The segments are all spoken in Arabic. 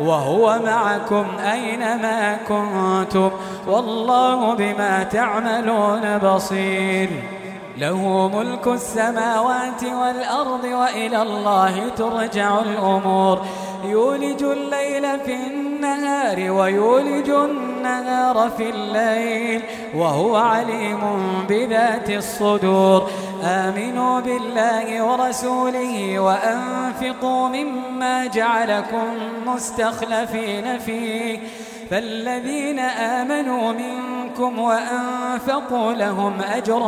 وهو معكم أينما كنتم والله بما تعملون بصير. له ملك السماوات والأرض وإلى الله ترجع الأمور. يولج الليل في النهار ويولج النهار في الليل وهو عليم بذات الصدور. آمنوا بالله ورسوله وأنفقوا مما جعلكم مستخلفين فيه. فالذين آمنوا منكم وأنفقوا لهم أجر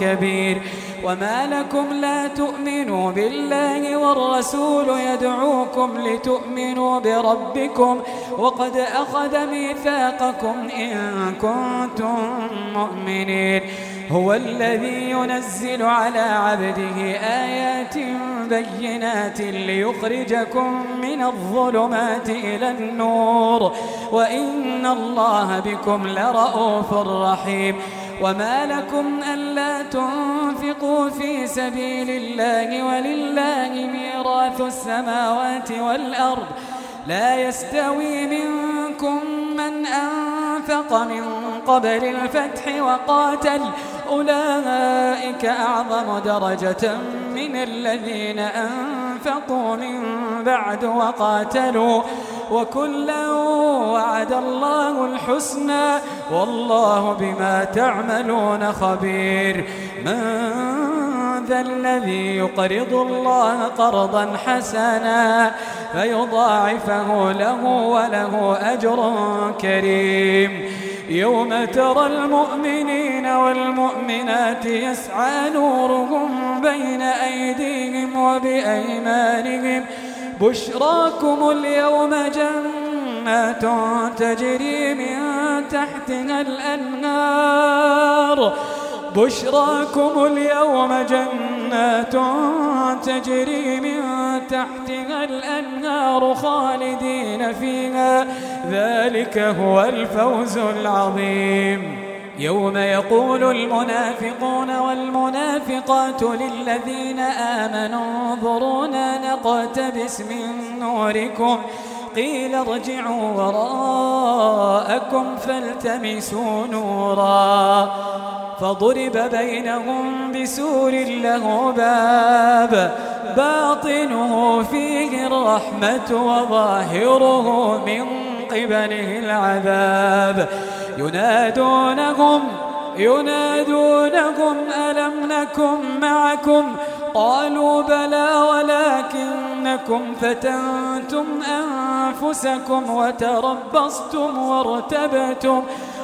كبير. وما لكم لا تؤمنوا بالله والرسول يدعوكم لتؤمنوا بربكم وقد أخذ ميثاقكم إن كنتم مؤمنين. هو الذي ينزل على عبده آيات بينات ليخرجكم من الظلمات إلى النور. وإن الله بكم لرؤوف رحيم. وما لكم ألا تنفقوا في سبيل الله ولله ميراث السماوات والأرض. لا يستوي منكم من أنفق من قبل الفتح وقاتل. أولئك أعظم درجة من الذين أنفقوا من بعد وقاتلوا وكلا وعد الله الحسنى والله بما تعملون خبير. من ذا الذي يقرض الله قرضا حسنا فيضاعفه له وله أجر كريم. يوم ترى المؤمنين والمؤمنات يسعى نورهم بين أيديهم وبأيمانهم بشراكم اليوم جنات تجري من تحتها الأنهار بشراكم اليوم جنات تجري من تحتها الأنهار خالدين فيها ذلك هو الفوز العظيم يوم يقول المنافقون والمنافقات للذين آمنوا انظرونا نقتبس من نوركم قيل ارجعوا وراءكم فالتمسوا نورا فضرب بينهم بسور له باب باطنه فيه الرحمة وظاهره من قبله العذاب ينادونهم ينادونهم ألم نكن معكم؟ قالوا بلى ولكنكم فتنتم أنفسكم وتربصتم وارتبتم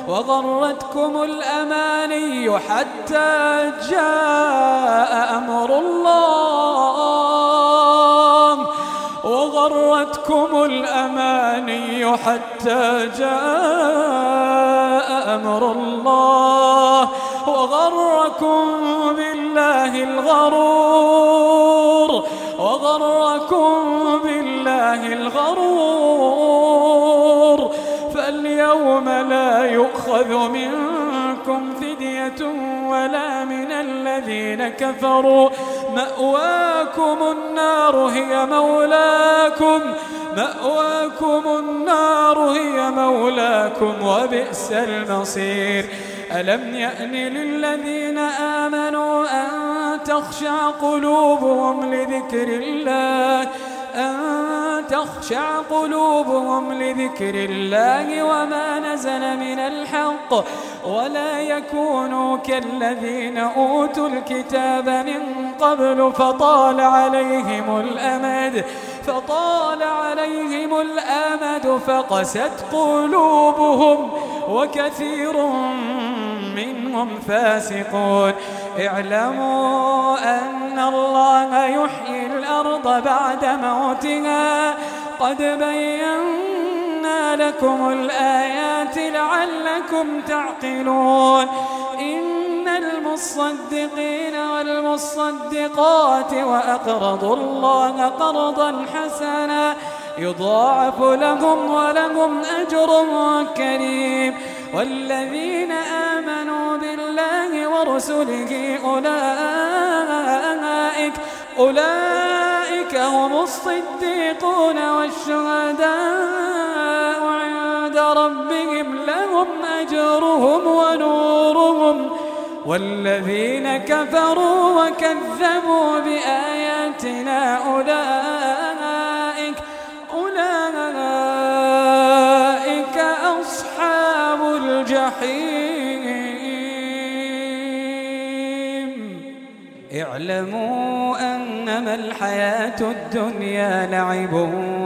وغرتكم الأماني حتى جاء أمر الله. وغرتكم الأماني حتى جاء أمر الله وغركم بالله الغرور وغركم بالله الغرور. فاليوم لا يؤخذ منكم فدية ولا من الذين كفروا. مأواكم النار هي مولاكم. مأواكم النار هي مولاكم وبئس المصير. ألم يأن للذين آمنوا أن تخشع قلوبهم لذكر الله؟ أن تخشع قلوبهم لذكر الله وما نزل من الحق؟ ولا يكونوا كالذين أوتوا الكتاب من قبل فطال عليهم الأمد. فطال عليهم الأمد فقست قلوبهم وكثير منهم فاسقون. اعلموا أن الله يحيي الأرض بعد موتها. قد بينا لكم الآيات لعلكم تعقلون. إن المصدقين والمصدقات وأقرضوا الله قرضا حسنا يضاعف لهم ولهم أجر كريم والذين آمنوا بالله ورسله أولئك أولئك هم الصديقون والشهداء عند ربهم لهم أجرهم ونورهم والذين كفروا وكذبوا بآياتنا أولئك أولئك أصحاب الجحيم. اعلموا أنما الحياة الدنيا لعب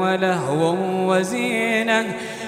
ولهو وزينة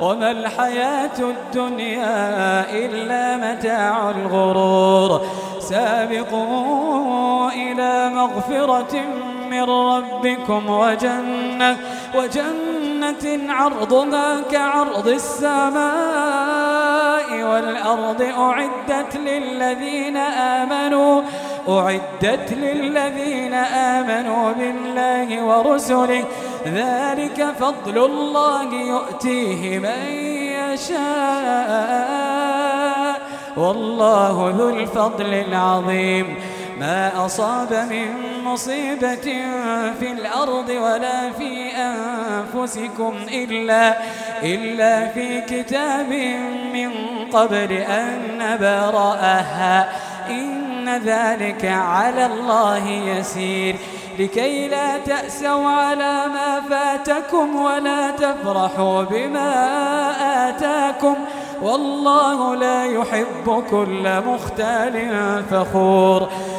وما الحياة الدنيا إلا متاع الغرور. سابقوا إلى مغفرة من ربكم وجنة وجنة عرضها كعرض السماء والأرض أعدت للذين آمنوا أعدت للذين آمنوا بالله ورسله ذلك فضل الله يؤتيه من يشاء. والله ذو الفضل العظيم. ما أصاب من مصيبة في الأرض ولا في أنفسكم إلا, إلا في كتاب من قبل أن نبرأها. إن ذلك على الله يسير. لكي لا تأسوا على ما فاتكم ولا تفرحوا بما آتاكم والله لا يحب كل مختال فخور.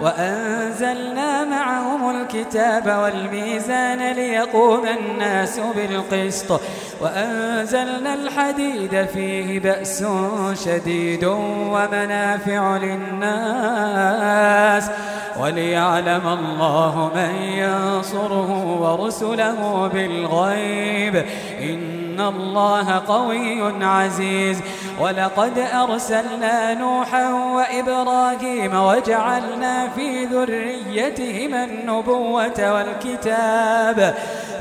وأنزلنا معهم الكتاب والميزان ليقوم الناس بالقسط. وأنزلنا الحديد فيه بأس شديد ومنافع للناس. وليعلم الله من ينصره ورسله بالغيب. إن الله قوي عزيز. ولقد أرسلنا نوحا وإبراهيم وجعلنا في ذريتهما النبوة والكتاب.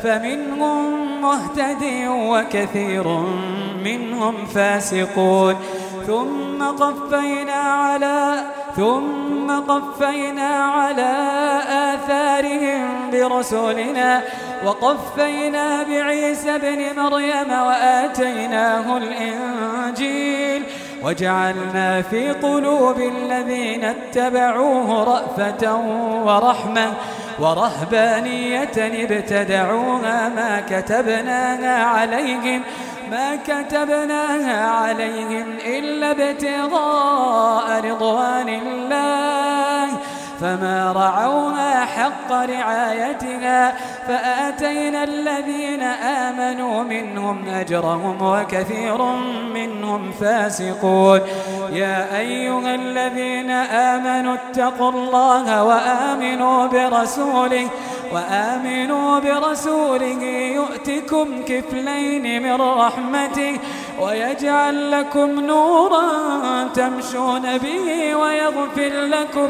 فمنهم مهتد وكثير منهم فاسقون. ثم قفينا على ثم قفينا على آثارهم برسولنا. وقفينا بعيسى ابن مريم وآتيناه الإنجيل وجعلنا في قلوب الذين اتبعوه رأفة ورحمة ورهبانية ابتدعوها ما كتبناها عليهم ما كتبناها عليهم إلا ابتغاء رضوان الله فما رعوها حق رعايتها فآتينا الذين آمنوا منهم أجرهم وكثير منهم فاسقون. يا أيها الذين آمنوا اتقوا الله وآمنوا برسوله وآمنوا برسوله يؤتكم كفلين من رحمته ويجعل لكم نورا تمشون به ويغفر لكم